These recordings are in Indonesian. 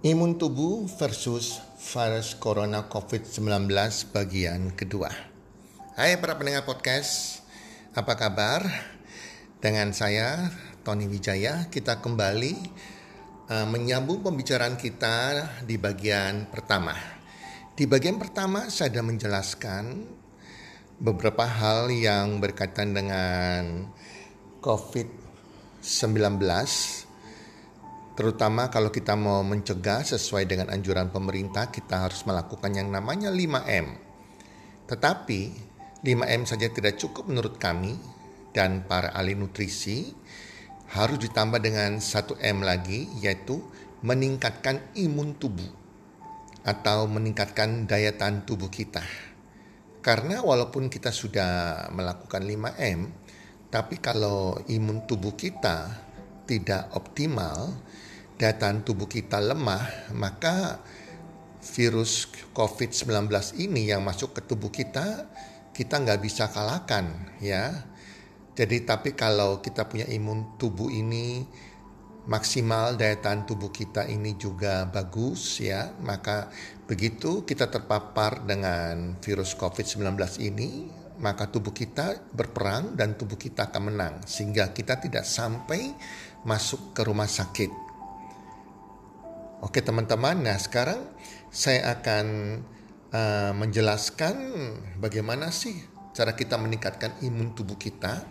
Imun tubuh versus virus corona COVID-19 bagian kedua. Hai para pendengar podcast, apa kabar? Dengan saya Tony Wijaya, kita kembali uh, menyambung pembicaraan kita di bagian pertama. Di bagian pertama saya sudah menjelaskan beberapa hal yang berkaitan dengan COVID-19 Terutama kalau kita mau mencegah sesuai dengan anjuran pemerintah, kita harus melakukan yang namanya 5M. Tetapi 5M saja tidak cukup menurut kami dan para ahli nutrisi harus ditambah dengan 1M lagi yaitu meningkatkan imun tubuh atau meningkatkan daya tahan tubuh kita. Karena walaupun kita sudah melakukan 5M, tapi kalau imun tubuh kita tidak optimal, daya tahan tubuh kita lemah, maka virus COVID-19 ini yang masuk ke tubuh kita, kita nggak bisa kalahkan ya. Jadi tapi kalau kita punya imun tubuh ini maksimal daya tahan tubuh kita ini juga bagus ya, maka begitu kita terpapar dengan virus COVID-19 ini, maka tubuh kita berperang dan tubuh kita akan menang sehingga kita tidak sampai masuk ke rumah sakit Oke teman-teman, nah sekarang saya akan uh, menjelaskan bagaimana sih cara kita meningkatkan imun tubuh kita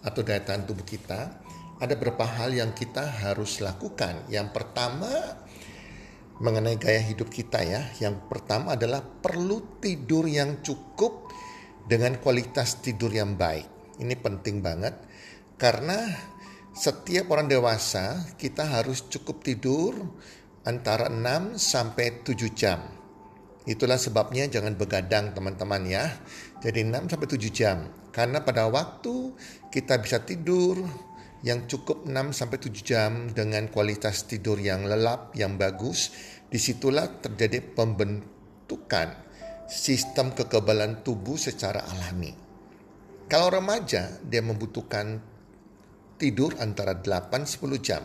atau daya tahan tubuh kita. Ada beberapa hal yang kita harus lakukan. Yang pertama mengenai gaya hidup kita ya. Yang pertama adalah perlu tidur yang cukup dengan kualitas tidur yang baik. Ini penting banget karena setiap orang dewasa kita harus cukup tidur antara 6 sampai 7 jam. Itulah sebabnya jangan begadang teman-teman ya. Jadi 6 sampai 7 jam. Karena pada waktu kita bisa tidur yang cukup 6 sampai 7 jam dengan kualitas tidur yang lelap, yang bagus, di situlah terjadi pembentukan sistem kekebalan tubuh secara alami. Kalau remaja, dia membutuhkan tidur antara 8-10 jam.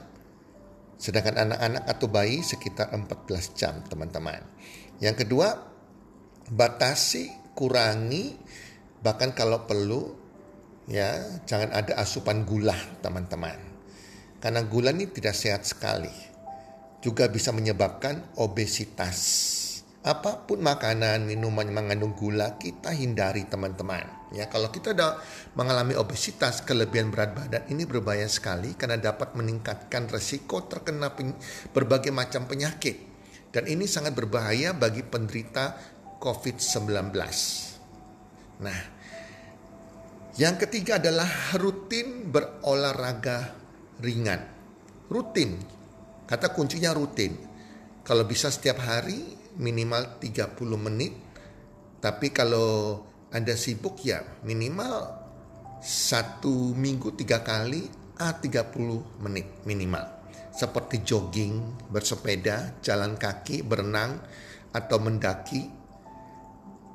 Sedangkan anak-anak atau bayi sekitar 14 jam teman-teman. Yang kedua, batasi, kurangi, bahkan kalau perlu ya jangan ada asupan gula teman-teman. Karena gula ini tidak sehat sekali. Juga bisa menyebabkan obesitas apa pun makanan, minuman yang mengandung gula kita hindari teman-teman. Ya, kalau kita ada mengalami obesitas, kelebihan berat badan ini berbahaya sekali karena dapat meningkatkan resiko terkena berbagai macam penyakit. Dan ini sangat berbahaya bagi penderita COVID-19. Nah, yang ketiga adalah rutin berolahraga ringan. Rutin. Kata kuncinya rutin. Kalau bisa setiap hari minimal 30 menit. Tapi kalau Anda sibuk ya minimal satu minggu tiga kali a 30 menit minimal. Seperti jogging, bersepeda, jalan kaki, berenang, atau mendaki.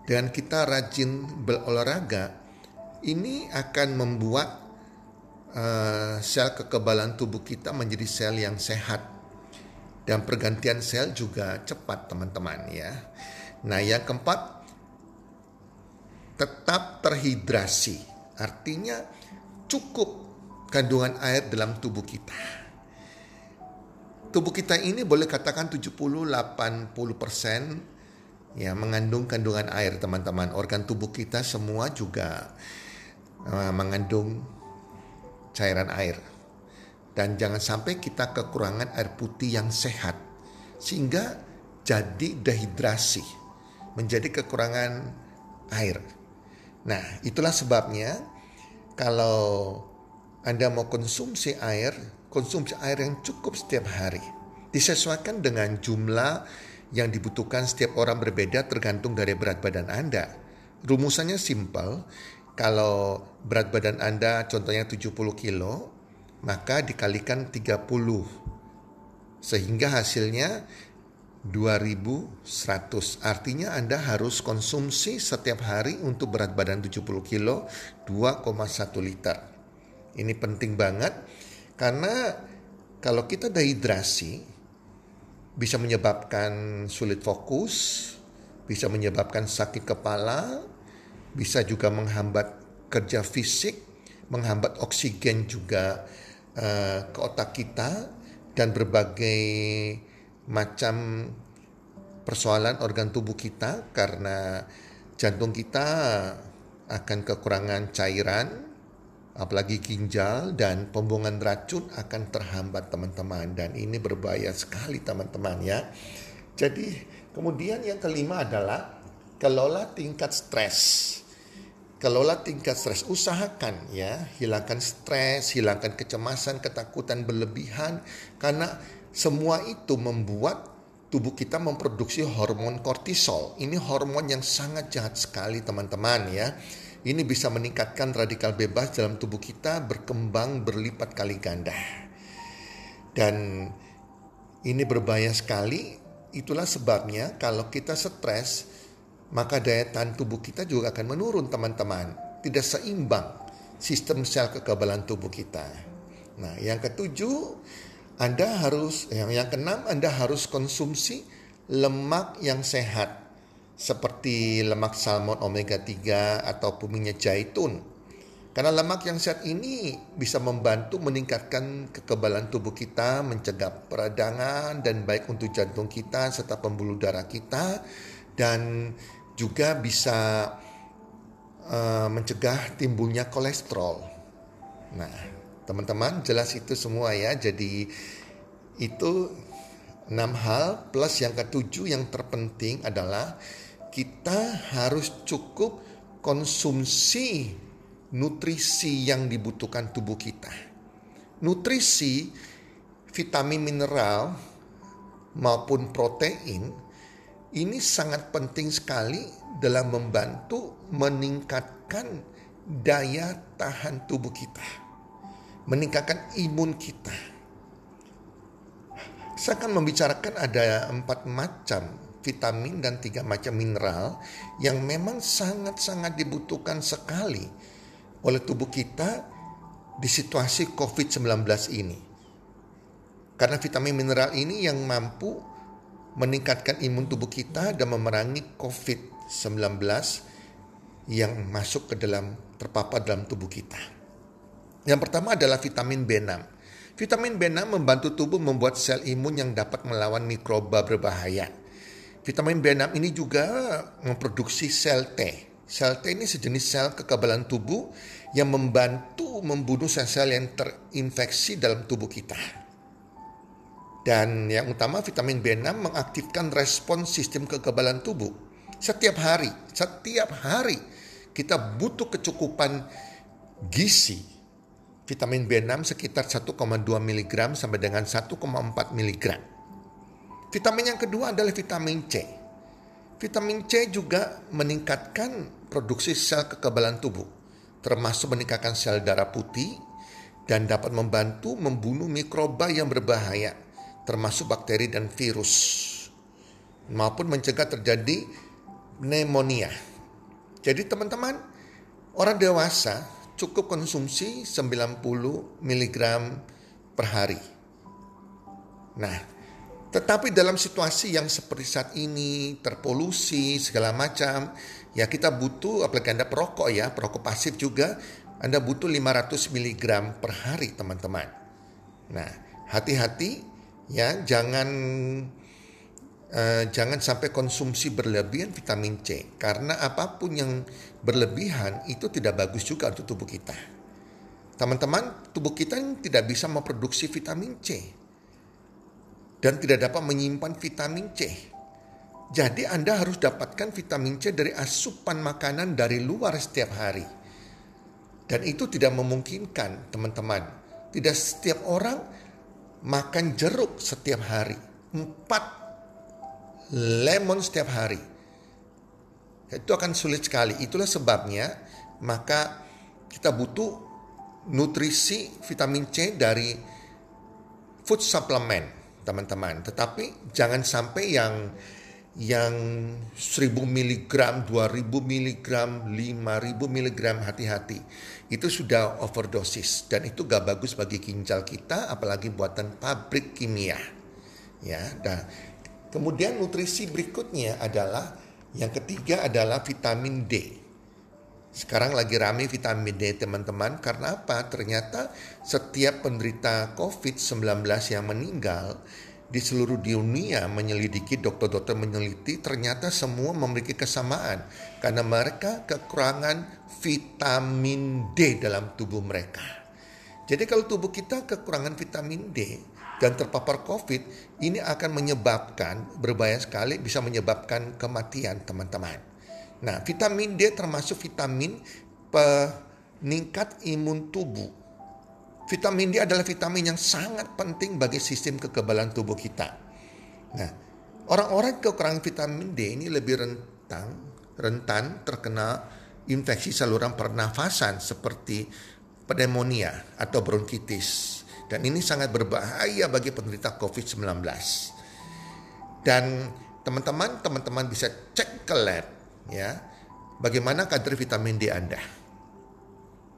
Dan kita rajin berolahraga, ini akan membuat uh, sel kekebalan tubuh kita menjadi sel yang sehat dan pergantian sel juga cepat teman-teman ya. Nah yang keempat tetap terhidrasi artinya cukup kandungan air dalam tubuh kita. Tubuh kita ini boleh katakan 70-80 persen ya mengandung kandungan air teman-teman. Organ tubuh kita semua juga uh, mengandung cairan air. Dan jangan sampai kita kekurangan air putih yang sehat. Sehingga jadi dehidrasi. Menjadi kekurangan air. Nah itulah sebabnya kalau Anda mau konsumsi air, konsumsi air yang cukup setiap hari. Disesuaikan dengan jumlah yang dibutuhkan setiap orang berbeda tergantung dari berat badan Anda. Rumusannya simpel, kalau berat badan Anda contohnya 70 kilo, maka dikalikan 30 sehingga hasilnya 2100 artinya Anda harus konsumsi setiap hari untuk berat badan 70 kilo 2,1 liter. Ini penting banget karena kalau kita dehidrasi bisa menyebabkan sulit fokus, bisa menyebabkan sakit kepala, bisa juga menghambat kerja fisik, menghambat oksigen juga uh, ke otak kita dan berbagai macam persoalan organ tubuh kita karena jantung kita akan kekurangan cairan apalagi ginjal dan pembuangan racun akan terhambat teman-teman dan ini berbahaya sekali teman-teman ya. Jadi kemudian yang kelima adalah kelola tingkat stres. Kelola tingkat stres, usahakan ya, hilangkan stres, hilangkan kecemasan, ketakutan berlebihan karena semua itu membuat tubuh kita memproduksi hormon kortisol. Ini hormon yang sangat jahat sekali teman-teman ya ini bisa meningkatkan radikal bebas dalam tubuh kita berkembang berlipat kali ganda. Dan ini berbahaya sekali. Itulah sebabnya kalau kita stres, maka daya tahan tubuh kita juga akan menurun teman-teman. Tidak seimbang sistem sel kekebalan tubuh kita. Nah, yang ketujuh, Anda harus yang yang keenam Anda harus konsumsi lemak yang sehat seperti lemak salmon omega 3 atau minyak zaitun. Karena lemak yang sehat ini bisa membantu meningkatkan kekebalan tubuh kita, mencegah peradangan dan baik untuk jantung kita serta pembuluh darah kita dan juga bisa uh, mencegah timbulnya kolesterol. Nah, teman-teman jelas itu semua ya. Jadi itu enam hal plus yang ketujuh yang terpenting adalah kita harus cukup konsumsi nutrisi yang dibutuhkan tubuh kita. Nutrisi, vitamin mineral maupun protein ini sangat penting sekali dalam membantu meningkatkan daya tahan tubuh kita, meningkatkan imun kita. Saya akan membicarakan ada empat macam vitamin dan tiga macam mineral yang memang sangat-sangat dibutuhkan sekali oleh tubuh kita di situasi COVID-19 ini. Karena vitamin mineral ini yang mampu meningkatkan imun tubuh kita dan memerangi COVID-19 yang masuk ke dalam terpapar dalam tubuh kita. Yang pertama adalah vitamin B6. Vitamin B6 membantu tubuh membuat sel imun yang dapat melawan mikroba berbahaya Vitamin B6 ini juga memproduksi sel T. Sel T ini sejenis sel kekebalan tubuh yang membantu membunuh sel-sel yang terinfeksi dalam tubuh kita. Dan yang utama vitamin B6 mengaktifkan respon sistem kekebalan tubuh. Setiap hari, setiap hari kita butuh kecukupan gizi vitamin B6 sekitar 1,2 mg sampai dengan 1,4 mg. Vitamin yang kedua adalah vitamin C. Vitamin C juga meningkatkan produksi sel kekebalan tubuh, termasuk meningkatkan sel darah putih dan dapat membantu membunuh mikroba yang berbahaya, termasuk bakteri dan virus, maupun mencegah terjadi pneumonia. Jadi teman-teman, orang dewasa cukup konsumsi 90 mg per hari. Nah, tetapi dalam situasi yang seperti saat ini, terpolusi, segala macam, ya kita butuh, apalagi Anda perokok ya, perokok pasif juga, Anda butuh 500 mg per hari teman-teman. Nah, hati-hati ya, jangan uh, jangan sampai konsumsi berlebihan vitamin C. Karena apa pun yang berlebihan itu tidak bagus juga untuk tubuh kita. Teman-teman, tubuh kita tidak bisa memproduksi vitamin C dan tidak dapat menyimpan vitamin C. Jadi Anda harus dapatkan vitamin C dari asupan makanan dari luar setiap hari. Dan itu tidak memungkinkan teman-teman. Tidak setiap orang makan jeruk setiap hari. Empat lemon setiap hari. Itu akan sulit sekali. Itulah sebabnya maka kita butuh nutrisi vitamin C dari food supplement teman-teman. Tetapi jangan sampai yang yang 1000 mg, 2000 mg, 5000 mg hati-hati. Itu sudah overdosis dan itu gak bagus bagi ginjal kita apalagi buatan pabrik kimia. Ya, dan kemudian nutrisi berikutnya adalah yang ketiga adalah vitamin D. Sekarang lagi rame vitamin D teman-teman karena apa? Ternyata setiap penderita COVID-19 yang meninggal di seluruh dunia menyelidiki dokter-dokter menyelidiki ternyata semua memiliki kesamaan karena mereka kekurangan vitamin D dalam tubuh mereka. Jadi kalau tubuh kita kekurangan vitamin D dan terpapar COVID, ini akan menyebabkan berbahaya sekali bisa menyebabkan kematian teman-teman. Nah, vitamin D termasuk vitamin peningkat imun tubuh. Vitamin D adalah vitamin yang sangat penting bagi sistem kekebalan tubuh kita. Nah, orang-orang kekurangan vitamin D ini lebih rentan rentan terkena infeksi saluran pernafasan seperti pneumonia atau bronkitis. Dan ini sangat berbahaya bagi penderita COVID-19. Dan teman-teman, teman-teman bisa cek ke lab ya bagaimana kadar vitamin D Anda.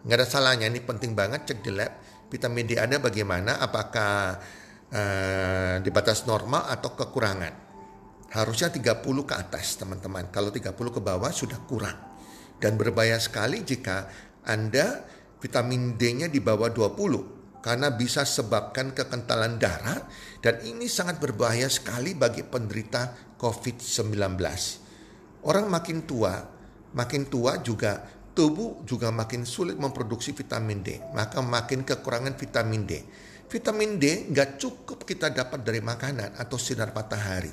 Nggak ada salahnya, ini penting banget cek di lab vitamin D Anda bagaimana, apakah uh, di batas normal atau kekurangan. Harusnya 30 ke atas teman-teman, kalau 30 ke bawah sudah kurang. Dan berbahaya sekali jika Anda vitamin D-nya di bawah 20 karena bisa sebabkan kekentalan darah dan ini sangat berbahaya sekali bagi penderita COVID-19. Orang makin tua, makin tua juga tubuh juga makin sulit memproduksi vitamin D. Maka makin kekurangan vitamin D. Vitamin D nggak cukup kita dapat dari makanan atau sinar matahari.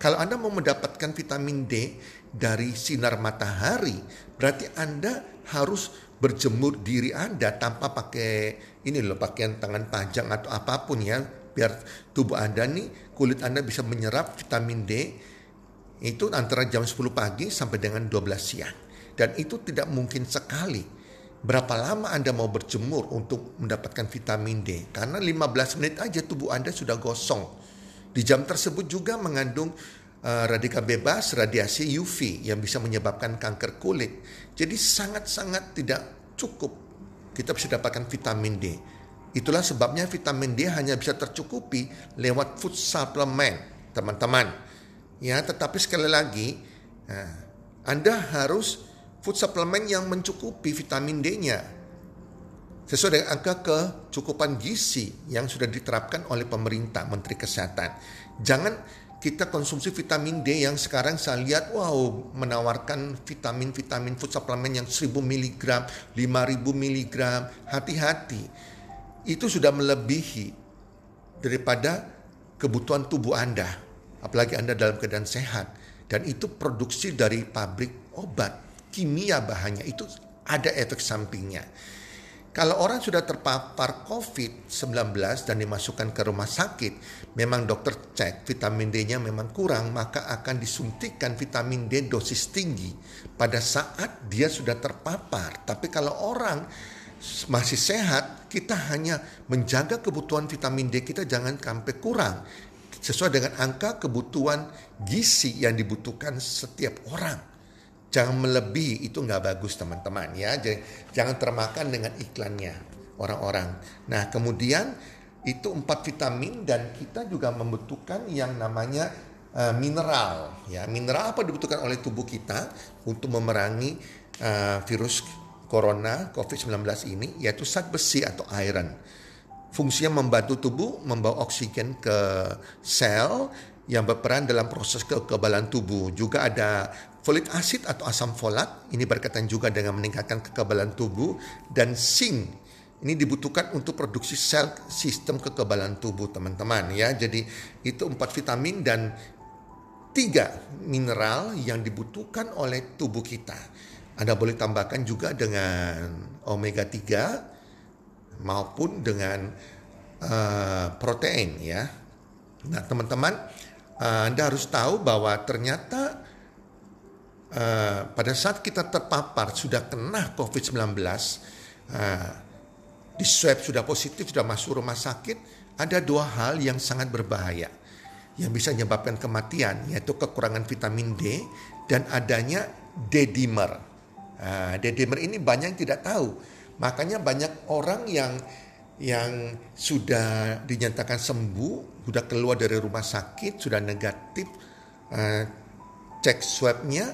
Kalau Anda mau mendapatkan vitamin D dari sinar matahari, berarti Anda harus berjemur diri Anda tanpa pakai ini loh pakaian tangan panjang atau apa pun ya biar tubuh Anda nih kulit Anda bisa menyerap vitamin D itu antara jam 10 pagi sampai dengan 12 siang. Dan itu tidak mungkin sekali. Berapa lama Anda mau berjemur untuk mendapatkan vitamin D? Karena 15 menit aja tubuh Anda sudah gosong. Di jam tersebut juga mengandung uh, radikal bebas radiasi UV yang bisa menyebabkan kanker kulit. Jadi sangat-sangat tidak cukup kita bisa dapatkan vitamin D. Itulah sebabnya vitamin D hanya bisa tercukupi lewat food supplement, teman-teman. Ya, tetapi sekali lagi, nah, Anda harus food supplement yang mencukupi vitamin D-nya. Sesuai dengan angka kecukupan gizi yang sudah diterapkan oleh pemerintah, Menteri Kesehatan. Jangan kita konsumsi vitamin D yang sekarang saya lihat wow menawarkan vitamin-vitamin food supplement yang 1000 mg, 5000 mg. Hati-hati. Itu sudah melebihi daripada kebutuhan tubuh Anda apalagi Anda dalam keadaan sehat dan itu produksi dari pabrik obat kimia bahannya itu ada efek sampingnya. Kalau orang sudah terpapar COVID-19 dan dimasukkan ke rumah sakit, memang dokter cek vitamin D-nya memang kurang, maka akan disuntikkan vitamin D dosis tinggi pada saat dia sudah terpapar. Tapi kalau orang masih sehat, kita hanya menjaga kebutuhan vitamin D kita jangan sampai kurang sesuai dengan angka kebutuhan gizi yang dibutuhkan setiap orang. Jangan melebihi itu nggak bagus teman-teman ya. Jangan termakan dengan iklannya orang-orang. Nah kemudian itu empat vitamin dan kita juga membutuhkan yang namanya uh, mineral. Ya mineral apa dibutuhkan oleh tubuh kita untuk memerangi uh, virus corona COVID-19 ini yaitu zat besi atau iron fungsinya membantu tubuh membawa oksigen ke sel yang berperan dalam proses kekebalan tubuh. Juga ada folik acid atau asam folat, ini berkaitan juga dengan meningkatkan kekebalan tubuh dan zinc. Ini dibutuhkan untuk produksi sel sistem kekebalan tubuh teman-teman ya. Jadi itu empat vitamin dan tiga mineral yang dibutuhkan oleh tubuh kita. Anda boleh tambahkan juga dengan omega 3 maupun dengan uh, protein ya. Nah teman-teman uh, Anda harus tahu bahwa ternyata uh, pada saat kita terpapar sudah kena COVID-19 uh, di swab sudah positif sudah masuk rumah sakit ada dua hal yang sangat berbahaya yang bisa menyebabkan kematian yaitu kekurangan vitamin D dan adanya D-dimer. Uh, D-dimer ini banyak yang tidak tahu Makanya banyak orang yang yang sudah dinyatakan sembuh, sudah keluar dari rumah sakit, sudah negatif, uh, cek swabnya,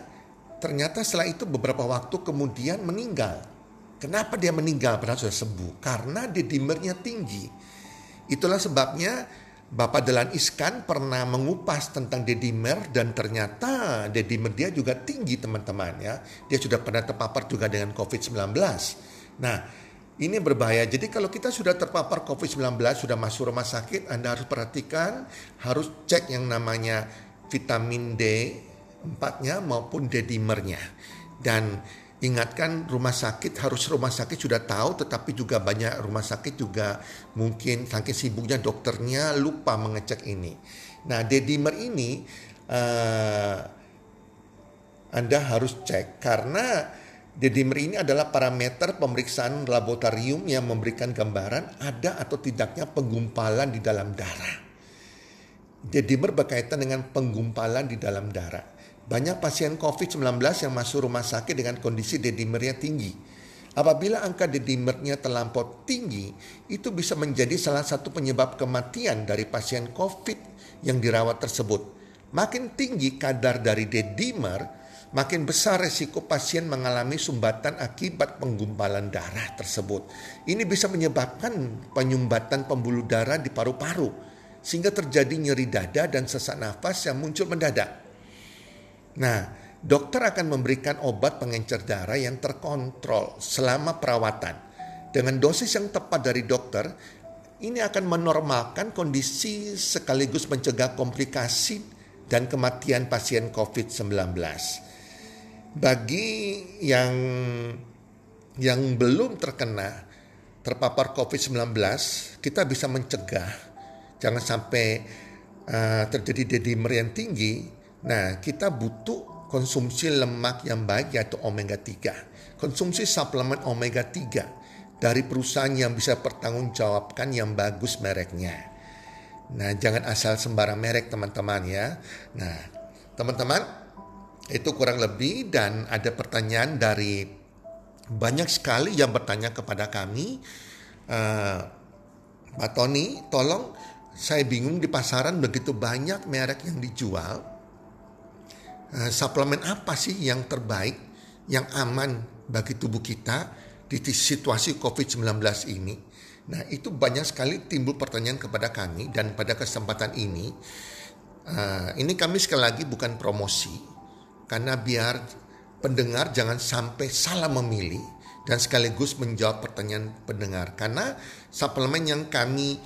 ternyata setelah itu beberapa waktu kemudian meninggal. Kenapa dia meninggal padahal sudah sembuh? Karena dedimernya tinggi. Itulah sebabnya Bapak Delan Iskan pernah mengupas tentang dedimer dan ternyata dedimer dia juga tinggi teman-teman ya. Dia sudah pernah terpapar juga dengan COVID-19. Nah, ini berbahaya. Jadi kalau kita sudah terpapar COVID-19, sudah masuk rumah sakit, Anda harus perhatikan, harus cek yang namanya vitamin D 4-nya maupun dedimernya. Dan ingatkan rumah sakit harus rumah sakit sudah tahu tetapi juga banyak rumah sakit juga mungkin saking sibuknya dokternya lupa mengecek ini. Nah, dedimer ini uh, Anda harus cek karena Dedimer ini adalah parameter pemeriksaan laboratorium yang memberikan gambaran ada atau tidaknya penggumpalan di dalam darah. Dedimer berkaitan dengan penggumpalan di dalam darah. Banyak pasien COVID-19 yang masuk rumah sakit dengan kondisi dedimernya tinggi. Apabila angka dedimernya terlampau tinggi, itu bisa menjadi salah satu penyebab kematian dari pasien COVID yang dirawat tersebut. Makin tinggi kadar dari dedimer, makin besar resiko pasien mengalami sumbatan akibat penggumpalan darah tersebut. Ini bisa menyebabkan penyumbatan pembuluh darah di paru-paru, sehingga terjadi nyeri dada dan sesak nafas yang muncul mendadak. Nah, dokter akan memberikan obat pengencer darah yang terkontrol selama perawatan. Dengan dosis yang tepat dari dokter, ini akan menormalkan kondisi sekaligus mencegah komplikasi dan kematian pasien COVID-19 bagi yang yang belum terkena terpapar COVID-19, kita bisa mencegah jangan sampai uh, terjadi dedimer yang tinggi. Nah, kita butuh konsumsi lemak yang baik yaitu omega 3. Konsumsi suplemen omega 3 dari perusahaan yang bisa pertanggungjawabkan yang bagus mereknya. Nah, jangan asal sembarang merek teman-teman ya. Nah, teman-teman itu kurang lebih dan ada pertanyaan dari banyak sekali yang bertanya kepada kami, uh, Pak Tony, tolong saya bingung di pasaran begitu banyak merek yang dijual. Uh, suplemen apa sih yang terbaik, yang aman bagi tubuh kita di situasi COVID-19 ini? Nah itu banyak sekali timbul pertanyaan kepada kami dan pada kesempatan ini, uh, ini kami sekali lagi bukan promosi, karena biar pendengar jangan sampai salah memilih dan sekaligus menjawab pertanyaan pendengar karena suplemen yang kami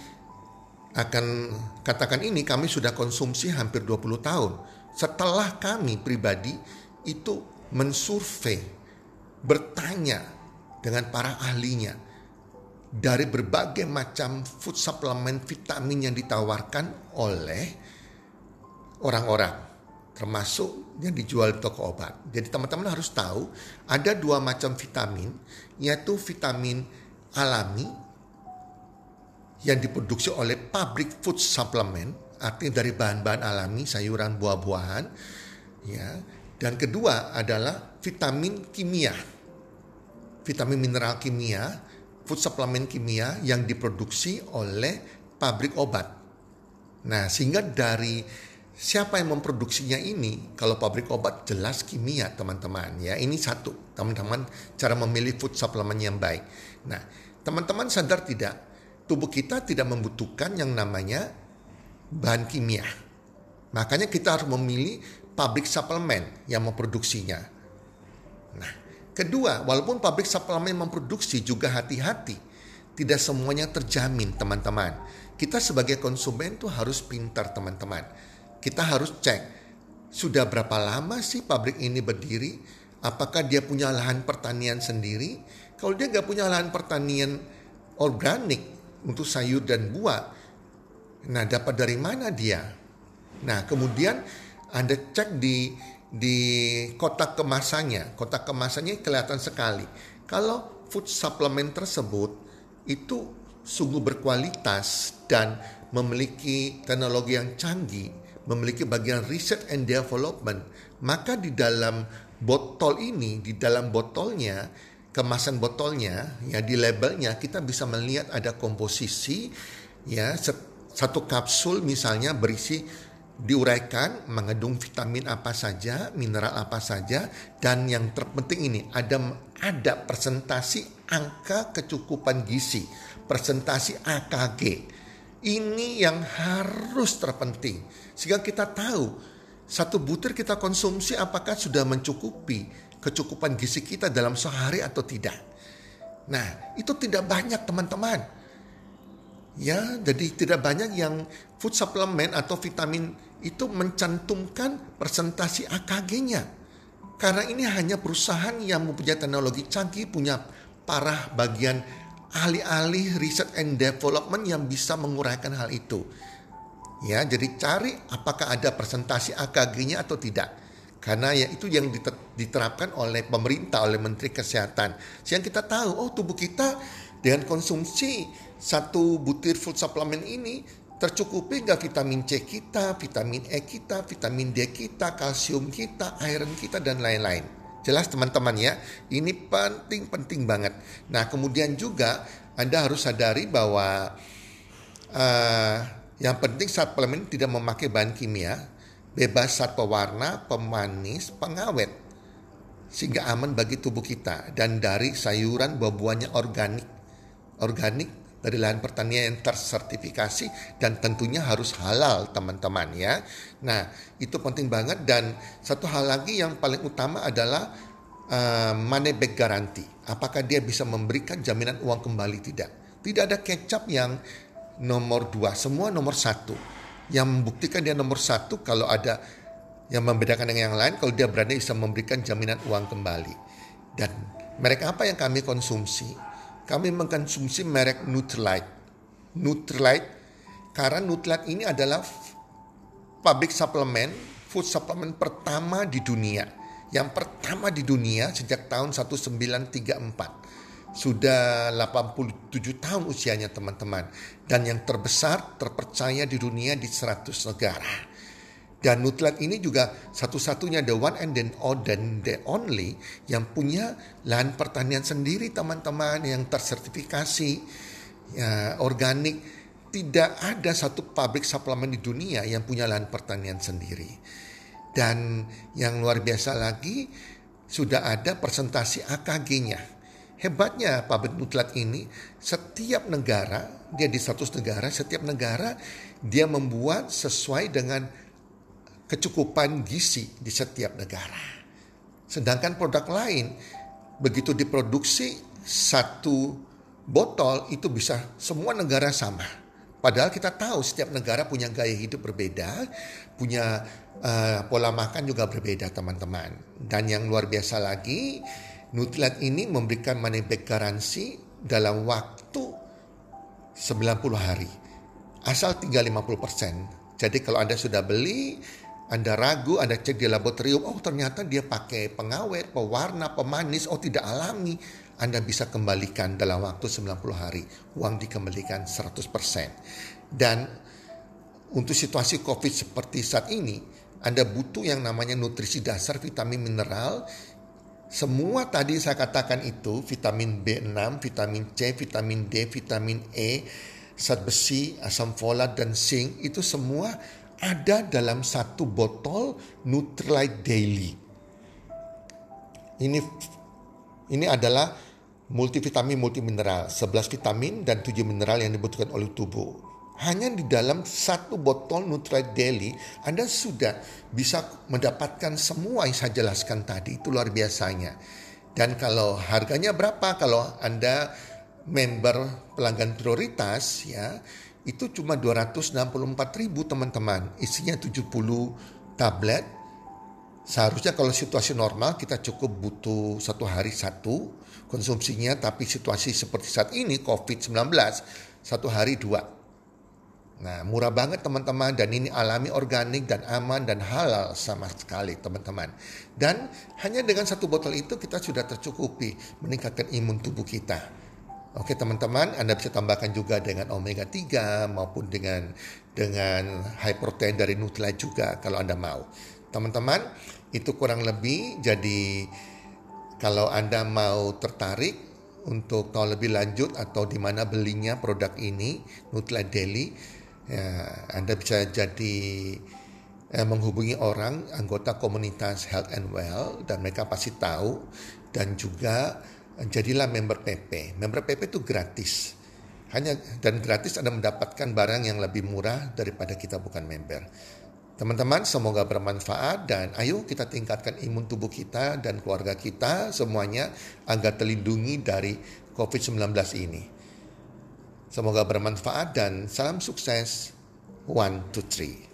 akan katakan ini kami sudah konsumsi hampir 20 tahun. Setelah kami pribadi itu mensurvei, bertanya dengan para ahlinya dari berbagai macam food supplement vitamin yang ditawarkan oleh orang-orang termasuk yang dijual di toko obat. Jadi teman-teman harus tahu ada dua macam vitamin, yaitu vitamin alami yang diproduksi oleh pabrik food supplement, artinya dari bahan-bahan alami, sayuran, buah-buahan, ya. Dan kedua adalah vitamin kimia, vitamin mineral kimia, food supplement kimia yang diproduksi oleh pabrik obat. Nah, sehingga dari Siapa yang memproduksinya ini? Kalau pabrik obat jelas kimia teman-teman ya. Ini satu teman-teman cara memilih food supplement yang baik. Nah teman-teman sadar tidak? Tubuh kita tidak membutuhkan yang namanya bahan kimia. Makanya kita harus memilih pabrik suplemen yang memproduksinya. Nah kedua walaupun pabrik suplemen memproduksi juga hati-hati. Tidak semuanya terjamin teman-teman. Kita sebagai konsumen tuh harus pintar teman-teman kita harus cek sudah berapa lama sih pabrik ini berdiri? Apakah dia punya lahan pertanian sendiri? Kalau dia nggak punya lahan pertanian organik untuk sayur dan buah, nah dapat dari mana dia? Nah kemudian anda cek di di kotak kemasannya, kotak kemasannya kelihatan sekali. Kalau food supplement tersebut itu sungguh berkualitas dan memiliki teknologi yang canggih, memiliki bagian research and development, maka di dalam botol ini, di dalam botolnya kemasan botolnya, ya di labelnya kita bisa melihat ada komposisi ya satu kapsul misalnya berisi diuraikan mengandung vitamin apa saja, mineral apa saja dan yang terpenting ini ada ada presentasi angka kecukupan gizi, presentasi AKG. Ini yang harus terpenting sehingga kita tahu satu butir kita konsumsi apakah sudah mencukupi kecukupan gizi kita dalam sehari atau tidak. Nah, itu tidak banyak teman-teman Ya, jadi tidak banyak yang food supplement atau vitamin itu mencantumkan presentasi AKG-nya. Karena ini hanya perusahaan yang mempunyai teknologi canggih, punya parah bagian ahli-ahli riset and development yang bisa menguraikan hal itu. Ya, jadi cari apakah ada presentasi AKG-nya atau tidak. Karena ya itu yang diterapkan oleh pemerintah, oleh Menteri Kesehatan. Sehingga kita tahu, oh tubuh kita dengan konsumsi satu butir food supplement ini tercukupi nggak? Vitamin C kita, vitamin E kita, vitamin D kita, kalsium kita, iron kita, dan lain-lain. Jelas teman-teman ya, ini penting-penting banget. Nah kemudian juga Anda harus sadari bahwa uh, yang penting suplemen tidak memakai bahan kimia, bebas zat pewarna, pemanis, pengawet, sehingga aman bagi tubuh kita. Dan dari sayuran buah-buahnya organik. Organik dari lahan pertanian yang tersertifikasi dan tentunya harus halal teman-teman ya. Nah itu penting banget dan satu hal lagi yang paling utama adalah uh, money back guarantee. Apakah dia bisa memberikan jaminan uang kembali tidak? Tidak ada kecap yang nomor dua, semua nomor satu. Yang membuktikan dia nomor satu kalau ada yang membedakan dengan yang lain kalau dia berani bisa memberikan jaminan uang kembali. Dan mereka apa yang kami konsumsi? Kami mengkonsumsi merek Nutrilite. Nutrilite karena Nutrilite ini adalah pabrik suplemen, food suplemen pertama di dunia. Yang pertama di dunia sejak tahun 1934. Sudah 87 tahun usianya teman-teman. Dan yang terbesar terpercaya di dunia di 100 negara. Dan Nutlat ini juga satu-satunya the one and then all dan the only yang punya lahan pertanian sendiri teman-teman yang tersertifikasi ya, organik. Tidak ada satu pabrik suplemen di dunia yang punya lahan pertanian sendiri. Dan yang luar biasa lagi sudah ada presentasi AKG-nya. Hebatnya pabrik Nutlat ini setiap negara, dia di 100 negara, setiap negara dia membuat sesuai dengan kecukupan gizi di setiap negara. Sedangkan produk lain begitu diproduksi satu botol itu bisa semua negara sama. Padahal kita tahu setiap negara punya gaya hidup berbeda, punya uh, pola makan juga berbeda teman-teman. Dan yang luar biasa lagi, Nutrilite ini memberikan money back garansi dalam waktu 90 hari. Asal tinggal 50%. Jadi kalau Anda sudah beli, anda ragu, Anda cek di laboratorium, oh ternyata dia pakai pengawet, pewarna, pemanis, oh tidak alami. Anda bisa kembalikan dalam waktu 90 hari. Uang dikembalikan 100%. Dan untuk situasi COVID seperti saat ini, Anda butuh yang namanya nutrisi dasar, vitamin mineral. Semua tadi saya katakan itu, vitamin B6, vitamin C, vitamin D, vitamin E, zat besi, asam folat, dan zinc, itu semua ada dalam satu botol Nutrilite Daily. Ini ini adalah multivitamin multimineral, 11 vitamin dan 7 mineral yang dibutuhkan oleh tubuh. Hanya di dalam satu botol Nutrilite Daily Anda sudah bisa mendapatkan semua yang saya jelaskan tadi. Itu luar biasanya. Dan kalau harganya berapa? Kalau Anda member pelanggan prioritas ya itu cuma 264 ribu teman-teman. Isinya 70 tablet. Seharusnya kalau situasi normal kita cukup butuh satu hari satu konsumsinya. Tapi situasi seperti saat ini COVID-19 satu hari dua. Nah murah banget teman-teman dan ini alami organik dan aman dan halal sama sekali teman-teman. Dan hanya dengan satu botol itu kita sudah tercukupi meningkatkan imun tubuh kita. Oke teman-teman, Anda bisa tambahkan juga dengan omega 3 maupun dengan dengan high protein dari Nutrilite juga kalau Anda mau. Teman-teman, itu kurang lebih jadi Kalau Anda mau tertarik untuk tahu lebih lanjut atau di mana belinya produk ini, Nutella Daily, ya, Anda bisa jadi eh, menghubungi orang anggota komunitas Health and Well dan mereka pasti tahu dan juga jadilah member PP. Member PP itu gratis. Hanya dan gratis Anda mendapatkan barang yang lebih murah daripada kita bukan member. Teman-teman, semoga bermanfaat dan ayo kita tingkatkan imun tubuh kita dan keluarga kita semuanya agar terlindungi dari COVID-19 ini. Semoga bermanfaat dan salam sukses. One, two, three.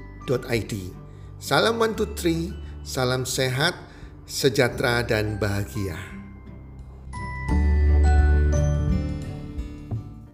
healthcommunity.id. Salam one two three, salam sehat, sejahtera dan bahagia.